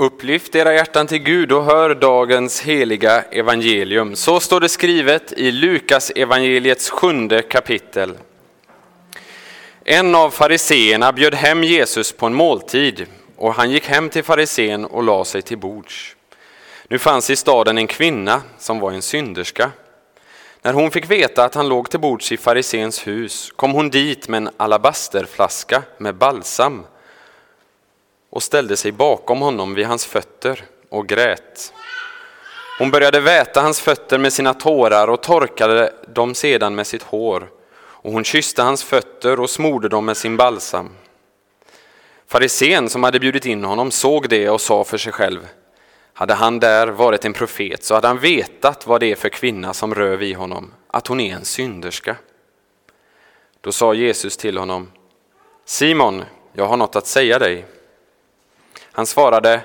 Upplyft era hjärtan till Gud och hör dagens heliga evangelium. Så står det skrivet i Lukas evangeliets sjunde kapitel. En av fariseerna bjöd hem Jesus på en måltid och han gick hem till farisén och la sig till bords. Nu fanns i staden en kvinna som var en synderska. När hon fick veta att han låg till bords i farisens hus kom hon dit med en alabasterflaska med balsam och ställde sig bakom honom vid hans fötter och grät. Hon började väta hans fötter med sina tårar och torkade dem sedan med sitt hår, och hon kysste hans fötter och smorde dem med sin balsam. Farisén som hade bjudit in honom såg det och sa för sig själv, hade han där varit en profet så hade han vetat vad det är för kvinna som rör vid honom, att hon är en synderska. Då sa Jesus till honom, Simon, jag har något att säga dig. Han svarade,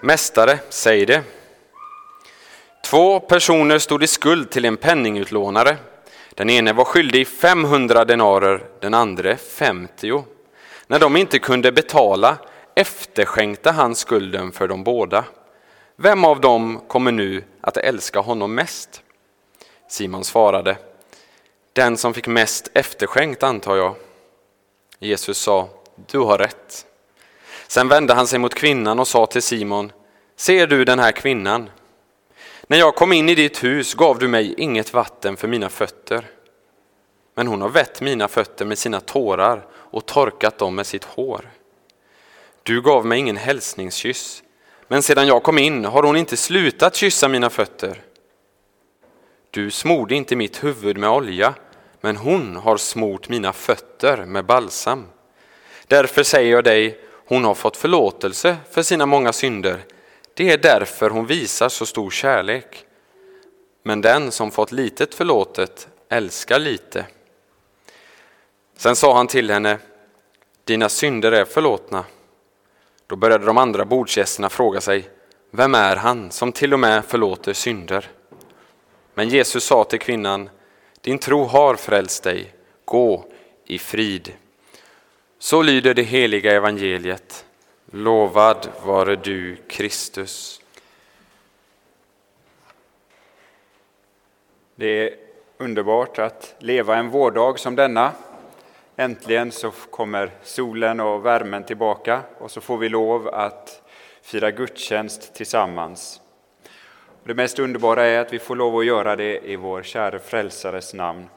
Mästare, säg det. Två personer stod i skuld till en penningutlånare. Den ene var skyldig 500 denarer, den andra 50. När de inte kunde betala efterskänkte han skulden för dem båda. Vem av dem kommer nu att älska honom mest? Simon svarade, den som fick mest efterskänkt antar jag. Jesus sa, du har rätt. Sen vände han sig mot kvinnan och sa till Simon, ser du den här kvinnan? När jag kom in i ditt hus gav du mig inget vatten för mina fötter. Men hon har vett mina fötter med sina tårar och torkat dem med sitt hår. Du gav mig ingen hälsningskyss, men sedan jag kom in har hon inte slutat kyssa mina fötter. Du smorde inte mitt huvud med olja, men hon har smort mina fötter med balsam. Därför säger jag dig, hon har fått förlåtelse för sina många synder. Det är därför hon visar så stor kärlek. Men den som fått litet förlåtet älskar lite. Sen sa han till henne, dina synder är förlåtna. Då började de andra bordsgästerna fråga sig, vem är han som till och med förlåter synder? Men Jesus sa till kvinnan, din tro har frälst dig, gå i frid. Så lyder det heliga evangeliet. Lovad vare du, Kristus. Det är underbart att leva en vårdag som denna. Äntligen så kommer solen och värmen tillbaka och så får vi lov att fira gudstjänst tillsammans. Det mest underbara är att vi får lov att göra det i vår käre frälsares namn.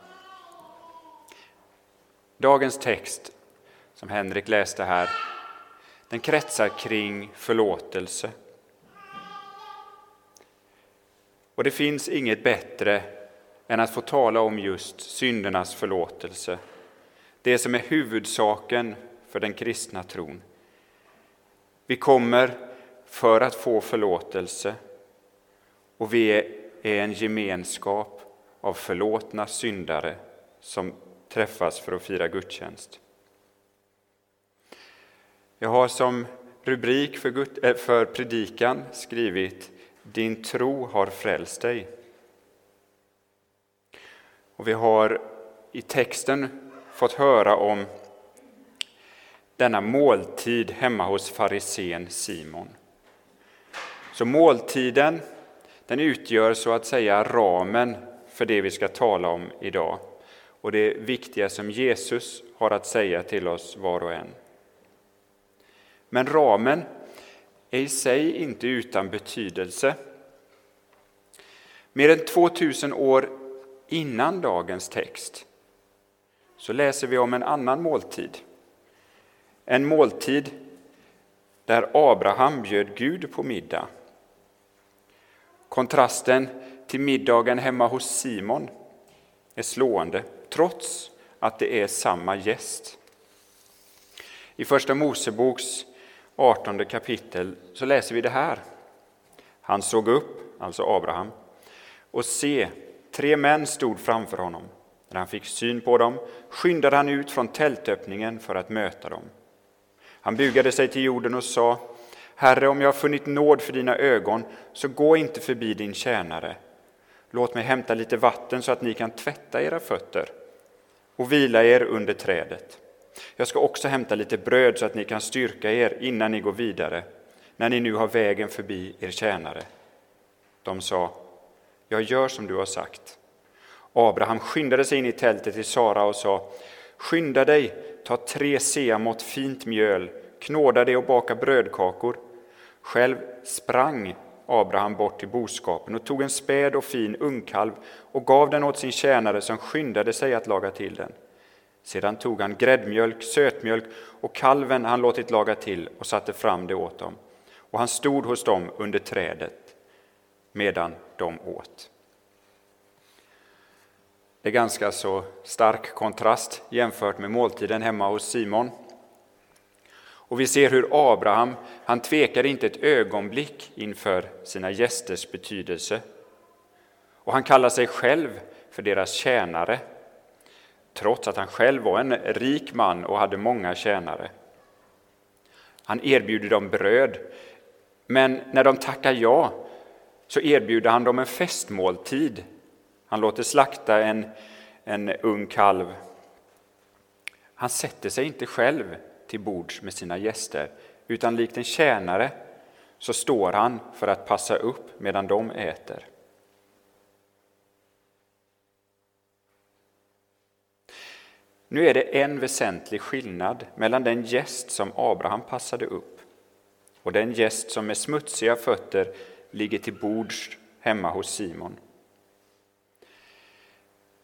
Dagens text som Henrik läste här, den kretsar kring förlåtelse. Och det finns inget bättre än att få tala om just syndernas förlåtelse. Det som är huvudsaken för den kristna tron. Vi kommer för att få förlåtelse och vi är en gemenskap av förlåtna syndare som träffas för att fira gudstjänst. Jag har som rubrik för, äh, för predikan skrivit Din tro har frälst dig. Och vi har i texten fått höra om denna måltid hemma hos farisén Simon. Så måltiden den utgör så att säga ramen för det vi ska tala om idag och det viktiga som Jesus har att säga till oss var och en. Men ramen är i sig inte utan betydelse. Mer än 2000 år innan dagens text så läser vi om en annan måltid. En måltid där Abraham bjöd Gud på middag. Kontrasten till middagen hemma hos Simon är slående, trots att det är samma gäst. I Första Moseboks 18 kapitel så läser vi det här. Han såg upp, alltså Abraham, och se, tre män stod framför honom. När han fick syn på dem skyndade han ut från tältöppningen för att möta dem. Han bugade sig till jorden och sa, Herre, om jag har funnit nåd för dina ögon, så gå inte förbi din tjänare. Låt mig hämta lite vatten så att ni kan tvätta era fötter och vila er under trädet. Jag ska också hämta lite bröd så att ni kan styrka er innan ni går vidare. när ni nu har vägen förbi er tjänare? De sa, jag gör som du har sagt. Abraham skyndade sig in i tältet till Sara och sa, skynda dig, ta tre seamått fint mjöl, knåda det och baka brödkakor. Själv sprang Abraham bort till boskapen och tog en späd och fin ungkalv och gav den åt sin tjänare som skyndade sig att laga till den. Sedan tog han gräddmjölk, sötmjölk och kalven han låtit laga till och satte fram det åt dem. Och han stod hos dem under trädet medan de åt. Det är ganska så stark kontrast jämfört med måltiden hemma hos Simon. Och vi ser hur Abraham, han tvekar inte ett ögonblick inför sina gästers betydelse. Och han kallar sig själv för deras tjänare, trots att han själv var en rik man och hade många tjänare. Han erbjuder dem bröd, men när de tackar ja så erbjuder han dem en festmåltid. Han låter slakta en, en ung kalv. Han sätter sig inte själv till bords med sina gäster, utan likt en tjänare så står han för att passa upp medan de äter. Nu är det en väsentlig skillnad mellan den gäst som Abraham passade upp och den gäst som med smutsiga fötter ligger till bords hemma hos Simon.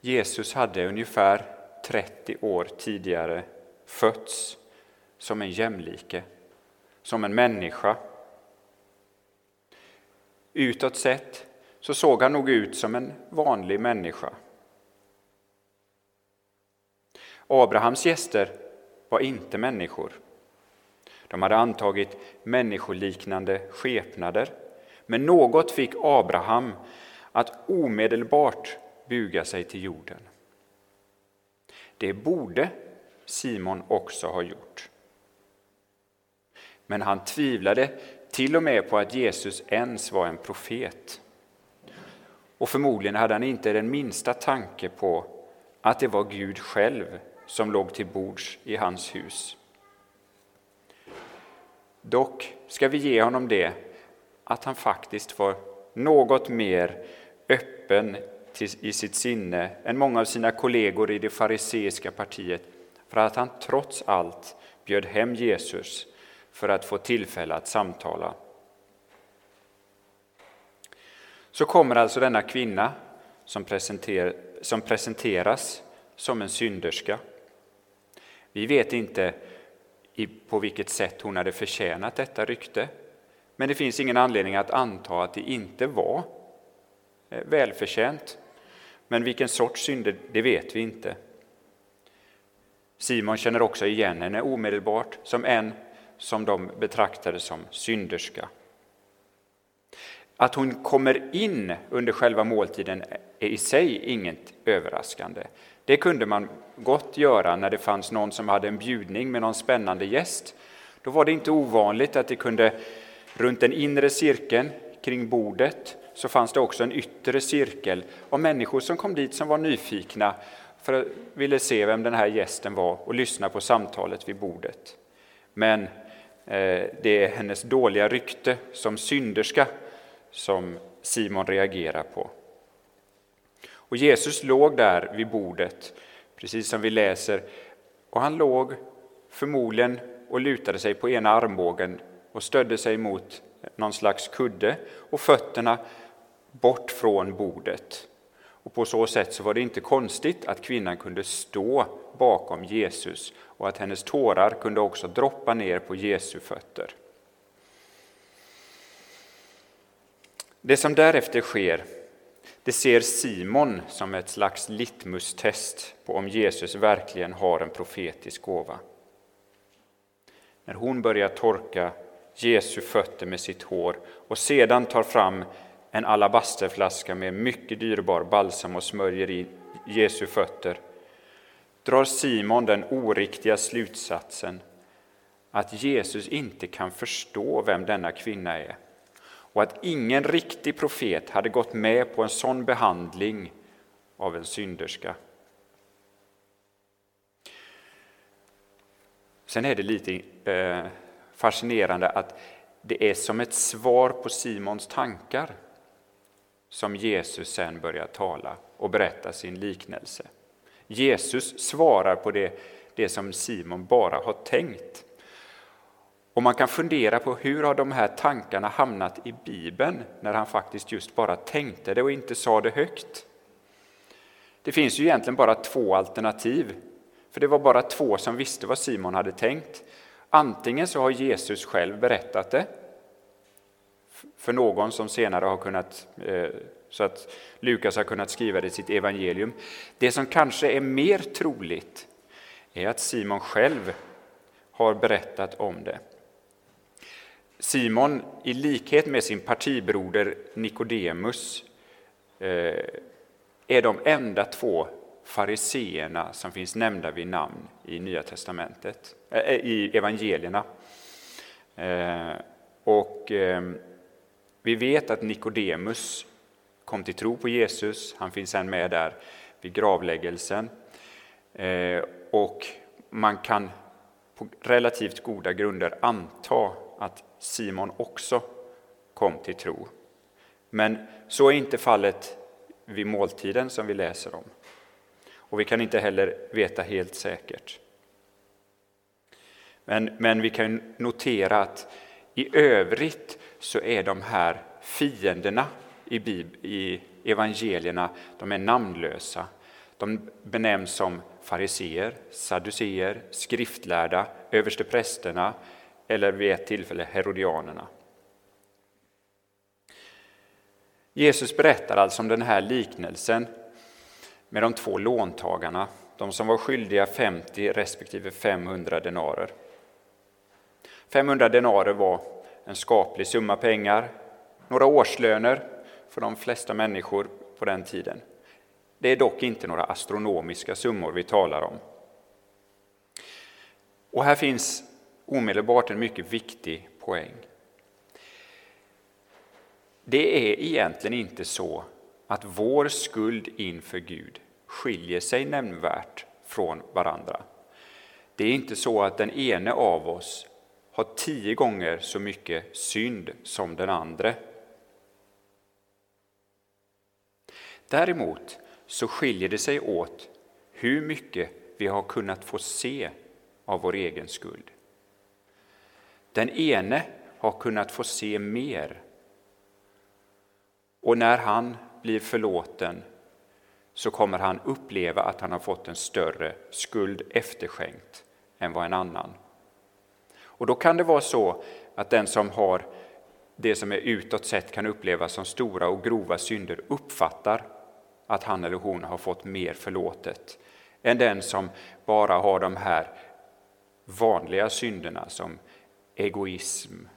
Jesus hade ungefär 30 år tidigare fötts som en jämlike, som en människa. Utåt sett så såg han nog ut som en vanlig människa. Abrahams gäster var inte människor. De hade antagit människoliknande skepnader, men något fick Abraham att omedelbart buga sig till jorden. Det borde Simon också ha gjort. Men han tvivlade till och med på att Jesus ens var en profet. Och förmodligen hade han inte den minsta tanke på att det var Gud själv som låg till bords i hans hus. Dock ska vi ge honom det att han faktiskt var något mer öppen i sitt sinne än många av sina kollegor i det fariseiska partiet för att han trots allt bjöd hem Jesus för att få tillfälle att samtala. Så kommer alltså denna kvinna som, presenter, som presenteras som en synderska. Vi vet inte på vilket sätt hon hade förtjänat detta rykte, men det finns ingen anledning att anta att det inte var eh, välförtjänt. Men vilken sorts synder, det vet vi inte. Simon känner också igen henne omedelbart som en som de betraktade som synderska. Att hon kommer in under själva måltiden är i sig inget överraskande. Det kunde man gott göra när det fanns någon som hade en bjudning med någon spännande gäst. Då var det inte ovanligt att det kunde runt den inre cirkeln kring bordet så fanns det också en yttre cirkel av människor som kom dit som var nyfikna för att ville se vem den här gästen var och lyssna på samtalet vid bordet. Men eh, det är hennes dåliga rykte som synderska som Simon reagerar på. Och Jesus låg där vid bordet, precis som vi läser, och han låg förmodligen och lutade sig på ena armbågen och stödde sig mot någon slags kudde och fötterna bort från bordet. Och på så sätt så var det inte konstigt att kvinnan kunde stå bakom Jesus och att hennes tårar kunde också droppa ner på Jesu fötter. Det som därefter sker, det ser Simon som ett slags litmustest på om Jesus verkligen har en profetisk gåva. När hon börjar torka Jesu fötter med sitt hår och sedan tar fram en alabasterflaska med mycket dyrbar balsam och smörjer i Jesu fötter drar Simon den oriktiga slutsatsen att Jesus inte kan förstå vem denna kvinna är och att ingen riktig profet hade gått med på en sån behandling av en synderska. Sen är det lite eh, fascinerande att det är som ett svar på Simons tankar som Jesus sen börjar tala och berätta sin liknelse. Jesus svarar på det, det som Simon bara har tänkt. Och man kan fundera på hur har de här tankarna hamnat i Bibeln när han faktiskt just bara tänkte det och inte sa det högt. Det finns ju egentligen bara två alternativ, för det var bara två som visste vad Simon hade tänkt. Antingen så har Jesus själv berättat det för någon som senare har kunnat, eh, så att Lukas har kunnat skriva det i sitt evangelium. Det som kanske är mer troligt är att Simon själv har berättat om det. Simon, i likhet med sin partibroder Nikodemus, eh, är de enda två fariseerna som finns nämnda vid namn i Nya testamentet, eh, i evangelierna. Eh, och vi vet att Nikodemus kom till tro på Jesus, han finns sen med där vid gravläggelsen. Och man kan på relativt goda grunder anta att Simon också kom till tro. Men så är inte fallet vid måltiden som vi läser om. Och vi kan inte heller veta helt säkert. Men, men vi kan notera att i övrigt så är de här fienderna i, Bib i evangelierna de är namnlösa. De benämns som fariseer, sadduceer, skriftlärda, översteprästerna eller vid ett tillfälle herodianerna. Jesus berättar alltså om den här liknelsen med de två låntagarna, de som var skyldiga 50 respektive 500 denarer. 500 denarer var en skaplig summa pengar, några årslöner för de flesta människor på den tiden. Det är dock inte några astronomiska summor vi talar om. Och här finns omedelbart en mycket viktig poäng. Det är egentligen inte så att vår skuld inför Gud skiljer sig nämnvärt från varandra. Det är inte så att den ene av oss har tio gånger så mycket synd som den andre. Däremot så skiljer det sig åt hur mycket vi har kunnat få se av vår egen skuld. Den ene har kunnat få se mer. Och när han blir förlåten så kommer han uppleva att han har fått en större skuld efterskänkt än vad en annan. Och då kan det vara så att den som har det som är utåt sett kan upplevas som stora och grova synder uppfattar att han eller hon har fått mer förlåtet än den som bara har de här vanliga synderna som egoism,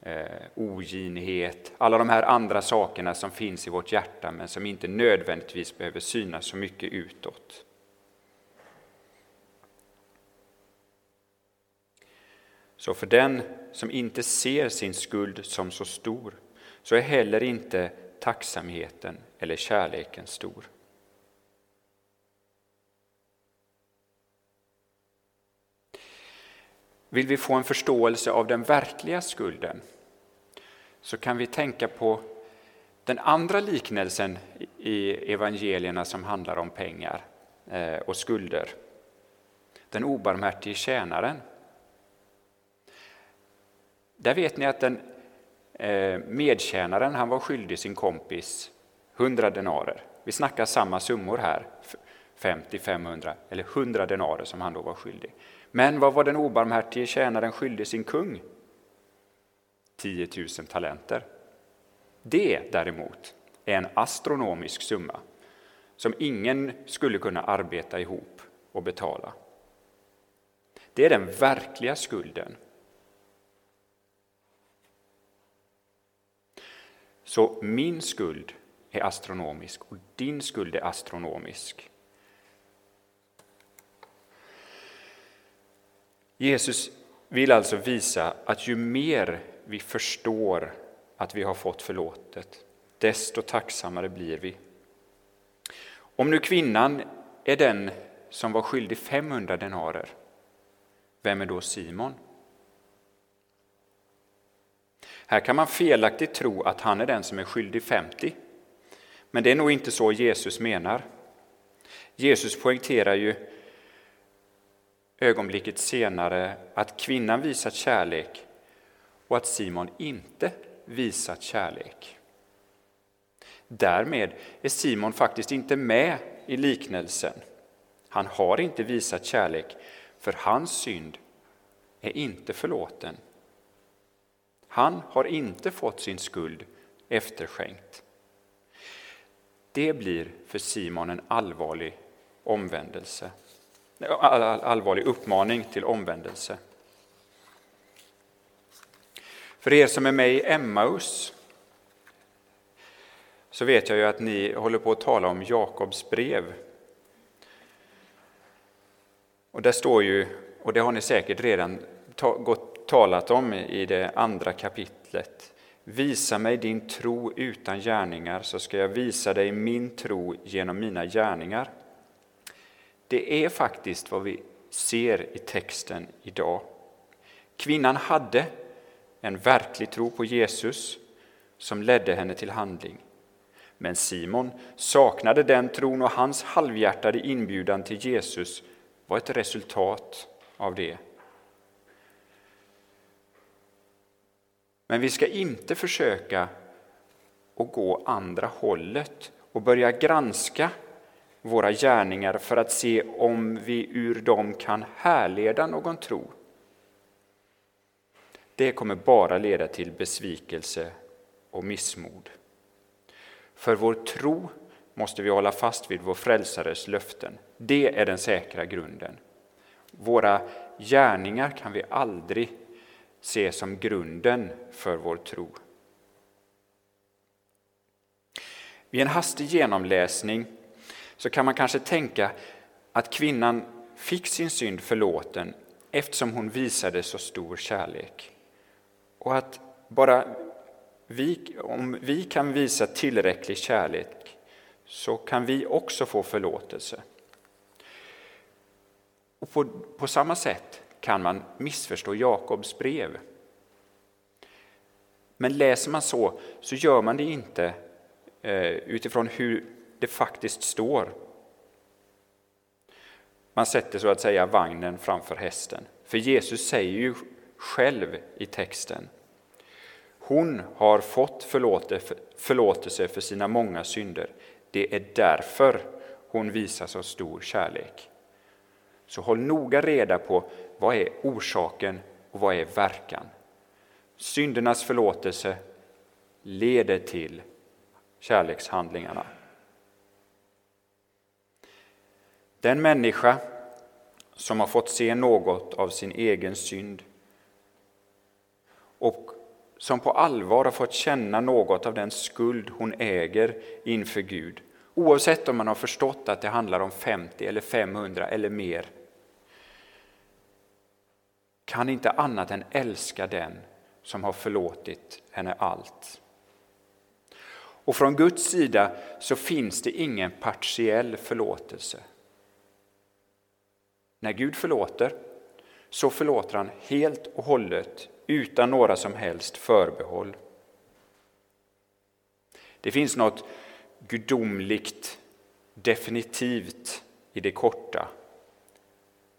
eh, oginhet, alla de här andra sakerna som finns i vårt hjärta men som inte nödvändigtvis behöver synas så mycket utåt. Så för den som inte ser sin skuld som så stor så är heller inte tacksamheten eller kärleken stor. Vill vi få en förståelse av den verkliga skulden så kan vi tänka på den andra liknelsen i evangelierna som handlar om pengar eh, och skulder. Den obarmhärtige tjänaren. Där vet ni att den eh, medtjänaren han var skyldig sin kompis 100 denarer. Vi snackar samma summor här, 50, 500 eller 100 denarer som han då var skyldig. Men vad var den obarmhärtige tjänaren skyldig sin kung? 10 000 talenter. Det däremot är en astronomisk summa som ingen skulle kunna arbeta ihop och betala. Det är den verkliga skulden. Så min skuld är astronomisk och din skuld är astronomisk. Jesus vill alltså visa att ju mer vi förstår att vi har fått förlåtet, desto tacksammare blir vi. Om nu kvinnan är den som var skyldig 500 denarer, vem är då Simon? Här kan man felaktigt tro att han är den som är skyldig 50. Men det är nog inte så Jesus menar. Jesus poängterar ju ögonblicket senare att kvinnan visat kärlek och att Simon inte visat kärlek. Därmed är Simon faktiskt inte med i liknelsen. Han har inte visat kärlek, för hans synd är inte förlåten. Han har inte fått sin skuld efterskänkt. Det blir för Simon en allvarlig omvändelse, allvarlig uppmaning till omvändelse. För er som är med i Emmaus så vet jag ju att ni håller på att tala om Jakobs brev. Och där står ju, och det har ni säkert redan gått, talat om i det andra kapitlet. Visa mig din tro utan gärningar så ska jag visa dig min tro genom mina gärningar. Det är faktiskt vad vi ser i texten idag. Kvinnan hade en verklig tro på Jesus som ledde henne till handling. Men Simon saknade den tron och hans halvhjärtade inbjudan till Jesus var ett resultat av det. Men vi ska inte försöka att gå andra hållet och börja granska våra gärningar för att se om vi ur dem kan härleda någon tro. Det kommer bara leda till besvikelse och missmod. För vår tro måste vi hålla fast vid vår frälsares löften. Det är den säkra grunden. Våra gärningar kan vi aldrig se som grunden för vår tro. Vid en hastig genomläsning så kan man kanske tänka att kvinnan fick sin synd förlåten eftersom hon visade så stor kärlek. Och att bara vi, om vi kan visa tillräcklig kärlek så kan vi också få förlåtelse. Och på, på samma sätt kan man missförstå Jakobs brev. Men läser man så, så gör man det inte eh, utifrån hur det faktiskt står. Man sätter så att säga vagnen framför hästen. För Jesus säger ju själv i texten hon har fått förlåtelse för sina många synder. Det är därför hon visar så stor kärlek. Så håll noga reda på vad är orsaken och vad är verkan. Syndernas förlåtelse leder till kärlekshandlingarna. Den människa som har fått se något av sin egen synd och som på allvar har fått känna något av den skuld hon äger inför Gud, oavsett om man har förstått att det handlar om 50 eller 500 eller mer, kan inte annat än älska den som har förlåtit henne allt. Och från Guds sida så finns det ingen partiell förlåtelse. När Gud förlåter så förlåter han helt och hållet utan några som helst förbehåll. Det finns något gudomligt definitivt i det korta.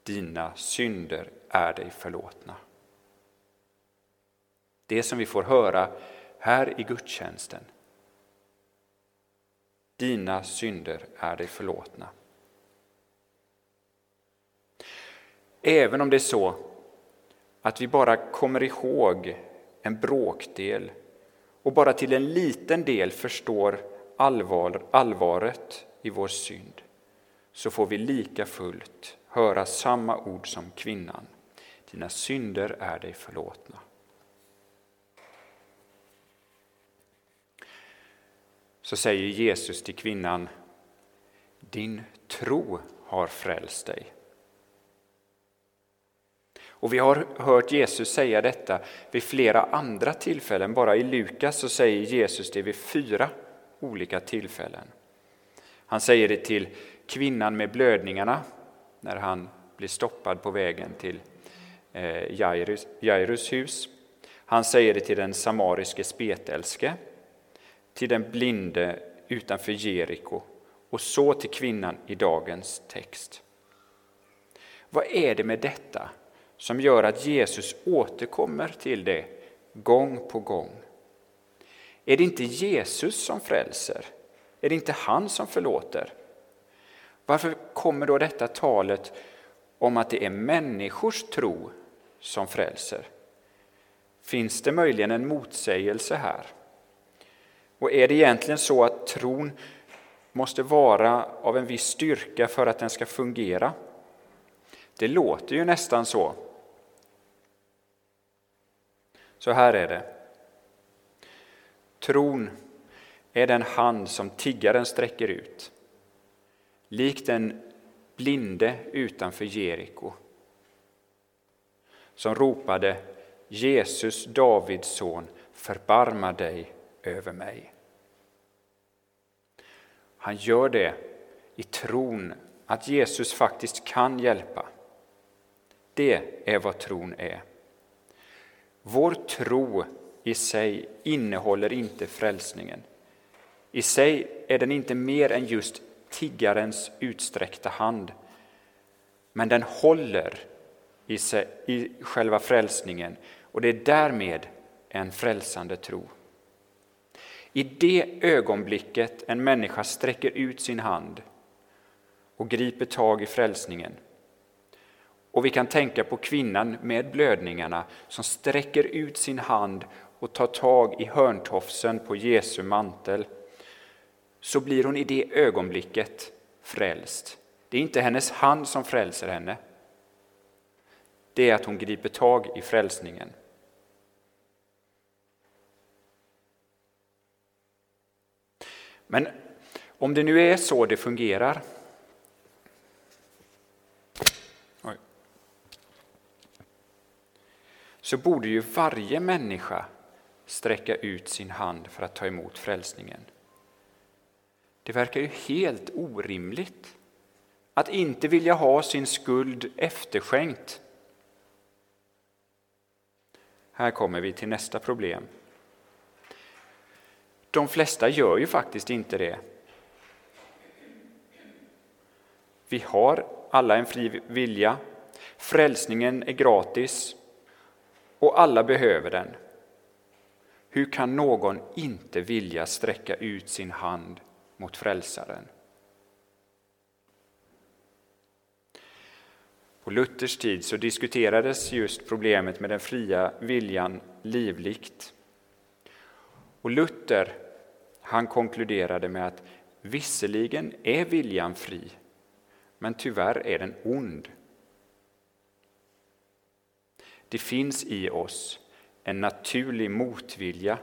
Dina synder är dig förlåtna. Det som vi får höra här i gudstjänsten. Dina synder är dig förlåtna. Även om det är så att vi bara kommer ihåg en bråkdel och bara till en liten del förstår allvar, allvaret i vår synd, så får vi lika fullt höra samma ord som kvinnan. Dina synder är dig förlåtna. Så säger Jesus till kvinnan, din tro har frälst dig. Och vi har hört Jesus säga detta vid flera andra tillfällen. Bara i Lukas så säger Jesus det vid fyra olika tillfällen. Han säger det till kvinnan med blödningarna när han blir stoppad på vägen till eh, Jairus, Jairus hus. Han säger det till den samariske spetälske, till den blinde utanför Jeriko och så till kvinnan i dagens text. Vad är det med detta som gör att Jesus återkommer till det gång på gång? Är det inte Jesus som frälser? Är det inte han som förlåter? Varför kommer då detta talet om att det är människors tro som frälser? Finns det möjligen en motsägelse här? Och är det egentligen så att tron måste vara av en viss styrka för att den ska fungera? Det låter ju nästan så. Så här är det. Tron är den hand som tiggaren sträcker ut, likt den blinde utanför Jeriko, som ropade Jesus, Davids son, förbarma dig över mig. Han gör det i tron att Jesus faktiskt kan hjälpa. Det är vad tron är. Vår tro i sig innehåller inte frälsningen. I sig är den inte mer än just tiggarens utsträckta hand. Men den håller i, sig, i själva frälsningen och det är därmed en frälsande tro. I det ögonblicket en människa sträcker ut sin hand och griper tag i frälsningen och vi kan tänka på kvinnan med blödningarna som sträcker ut sin hand och tar tag i hörntofsen på Jesu mantel så blir hon i det ögonblicket frälst. Det är inte hennes hand som frälser henne. Det är att hon griper tag i frälsningen. Men om det nu är så det fungerar så borde ju varje människa sträcka ut sin hand för att ta emot frälsningen. Det verkar ju helt orimligt att inte vilja ha sin skuld efterskänkt. Här kommer vi till nästa problem. De flesta gör ju faktiskt inte det. Vi har alla en fri vilja. Frälsningen är gratis och alla behöver den. Hur kan någon inte vilja sträcka ut sin hand mot Frälsaren? På Luthers tid så diskuterades just problemet med den fria viljan livligt. Och Luther han konkluderade med att visserligen är viljan fri, men tyvärr är den ond. Det finns i oss en naturlig motvilja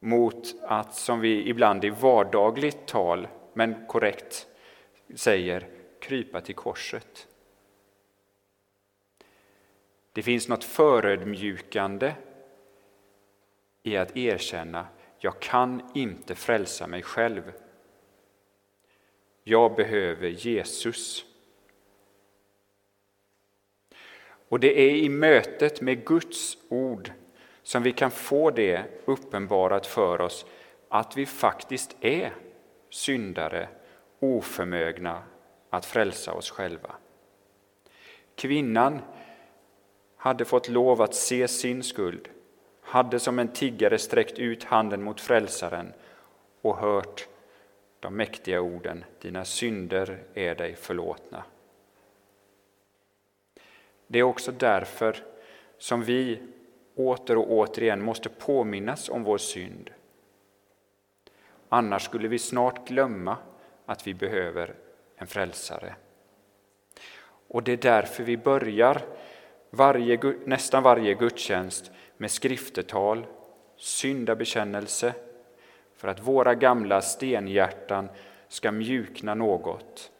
mot att, som vi ibland i vardagligt tal, men korrekt säger, krypa till korset. Det finns något förödmjukande i att erkänna jag kan inte frälsa mig själv. Jag behöver Jesus. Och det är i mötet med Guds ord som vi kan få det uppenbarat för oss att vi faktiskt är syndare, oförmögna att frälsa oss själva. Kvinnan hade fått lov att se sin skuld, hade som en tiggare sträckt ut handen mot frälsaren och hört de mäktiga orden Dina synder är dig förlåtna. Det är också därför som vi åter och återigen måste påminnas om vår synd. Annars skulle vi snart glömma att vi behöver en frälsare. Och det är därför vi börjar varje, nästan varje gudstjänst med skriftetal, syndabekännelse, för att våra gamla stenhjärtan ska mjukna något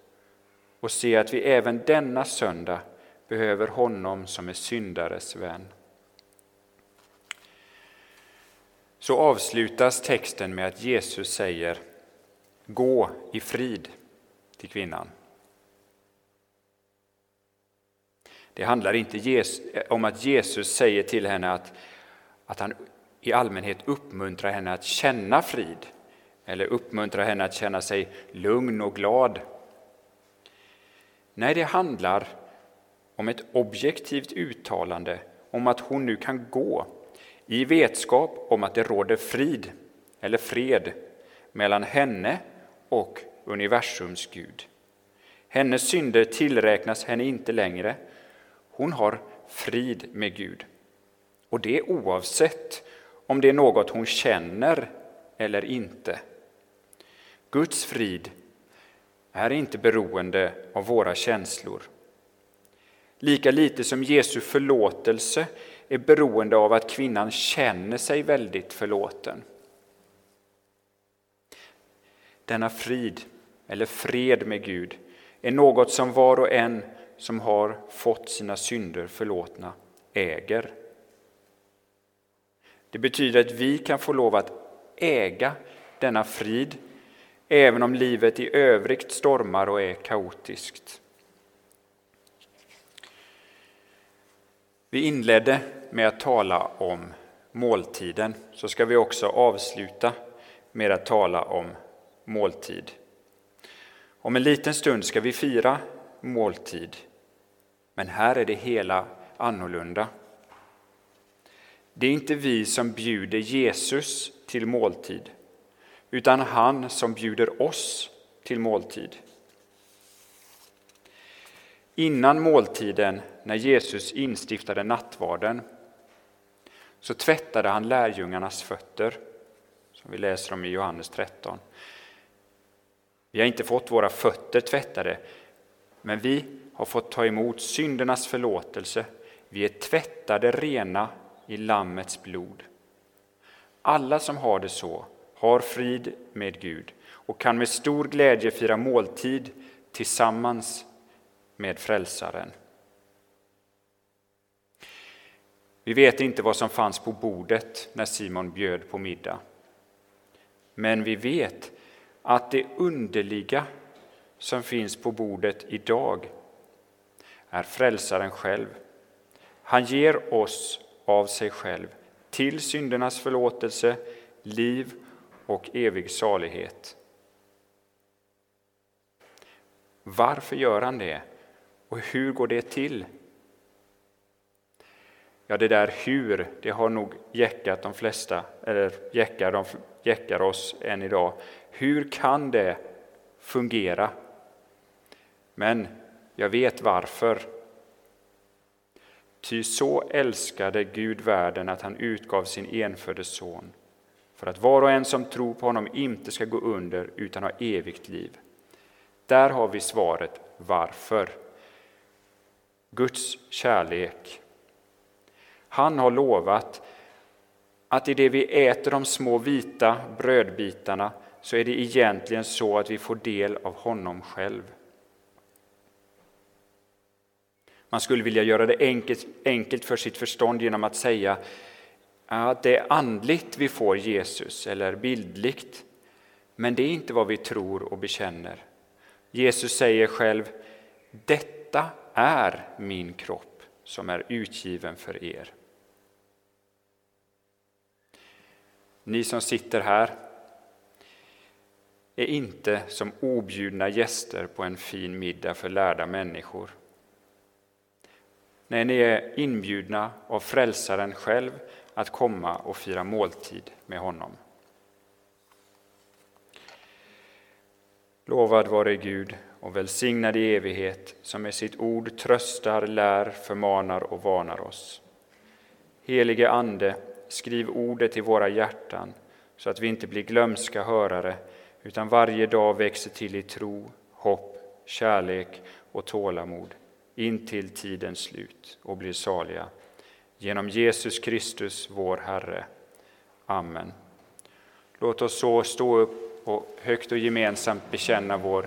och se att vi även denna söndag behöver honom som är syndares vän. Så avslutas texten med att Jesus säger Gå i frid till kvinnan. Det handlar inte om att Jesus säger till henne att att han i allmänhet uppmuntrar henne att känna frid eller uppmuntrar henne att känna sig lugn och glad. Nej, det handlar om ett objektivt uttalande om att hon nu kan gå i vetskap om att det råder frid eller fred mellan henne och universums Gud. Hennes synder tillräknas henne inte längre. Hon har frid med Gud. Och det oavsett om det är något hon känner eller inte. Guds frid är inte beroende av våra känslor. Lika lite som Jesu förlåtelse är beroende av att kvinnan känner sig väldigt förlåten. Denna frid, eller fred med Gud, är något som var och en som har fått sina synder förlåtna äger. Det betyder att vi kan få lov att äga denna frid även om livet i övrigt stormar och är kaotiskt. Vi inledde med att tala om måltiden, så ska vi också avsluta med att tala om måltid. Om en liten stund ska vi fira måltid, men här är det hela annorlunda. Det är inte vi som bjuder Jesus till måltid, utan han som bjuder oss till måltid. Innan måltiden, när Jesus instiftade nattvarden, så tvättade han lärjungarnas fötter, som vi läser om i Johannes 13. Vi har inte fått våra fötter tvättade, men vi har fått ta emot syndernas förlåtelse. Vi är tvättade rena i Lammets blod. Alla som har det så har frid med Gud och kan med stor glädje fira måltid tillsammans med Frälsaren. Vi vet inte vad som fanns på bordet när Simon bjöd på middag. Men vi vet att det underliga som finns på bordet idag är Frälsaren själv. Han ger oss av sig själv till syndernas förlåtelse, liv och evig salighet. Varför gör han det? Och hur går det till? Ja, det där hur, det har nog jäckat de flesta, eller jäckar, de, jäckar oss än idag. Hur kan det fungera? Men jag vet varför. Ty så älskade Gud världen att han utgav sin enfödde son för att var och en som tror på honom inte ska gå under utan ha evigt liv. Där har vi svaret varför. Guds kärlek. Han har lovat att i det vi äter de små vita brödbitarna så är det egentligen så att vi får del av honom själv. Man skulle vilja göra det enkelt, enkelt för sitt förstånd genom att säga att det är andligt vi får Jesus, eller bildligt. Men det är inte vad vi tror och bekänner. Jesus säger själv, detta är min kropp som är utgiven för er. Ni som sitter här är inte som objudna gäster på en fin middag för lärda människor. Nej, ni är inbjudna av Frälsaren själv att komma och fira måltid med honom. Lovad vare Gud och välsignad i evighet som med sitt ord tröstar, lär, förmanar och varnar oss. Helige Ande, skriv ordet i våra hjärtan så att vi inte blir glömska hörare utan varje dag växer till i tro, hopp, kärlek och tålamod in till tidens slut och blir saliga. Genom Jesus Kristus, vår Herre. Amen. Låt oss så stå upp och högt och gemensamt bekänna vår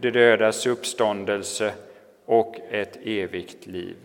de dödas uppståndelse och ett evigt liv.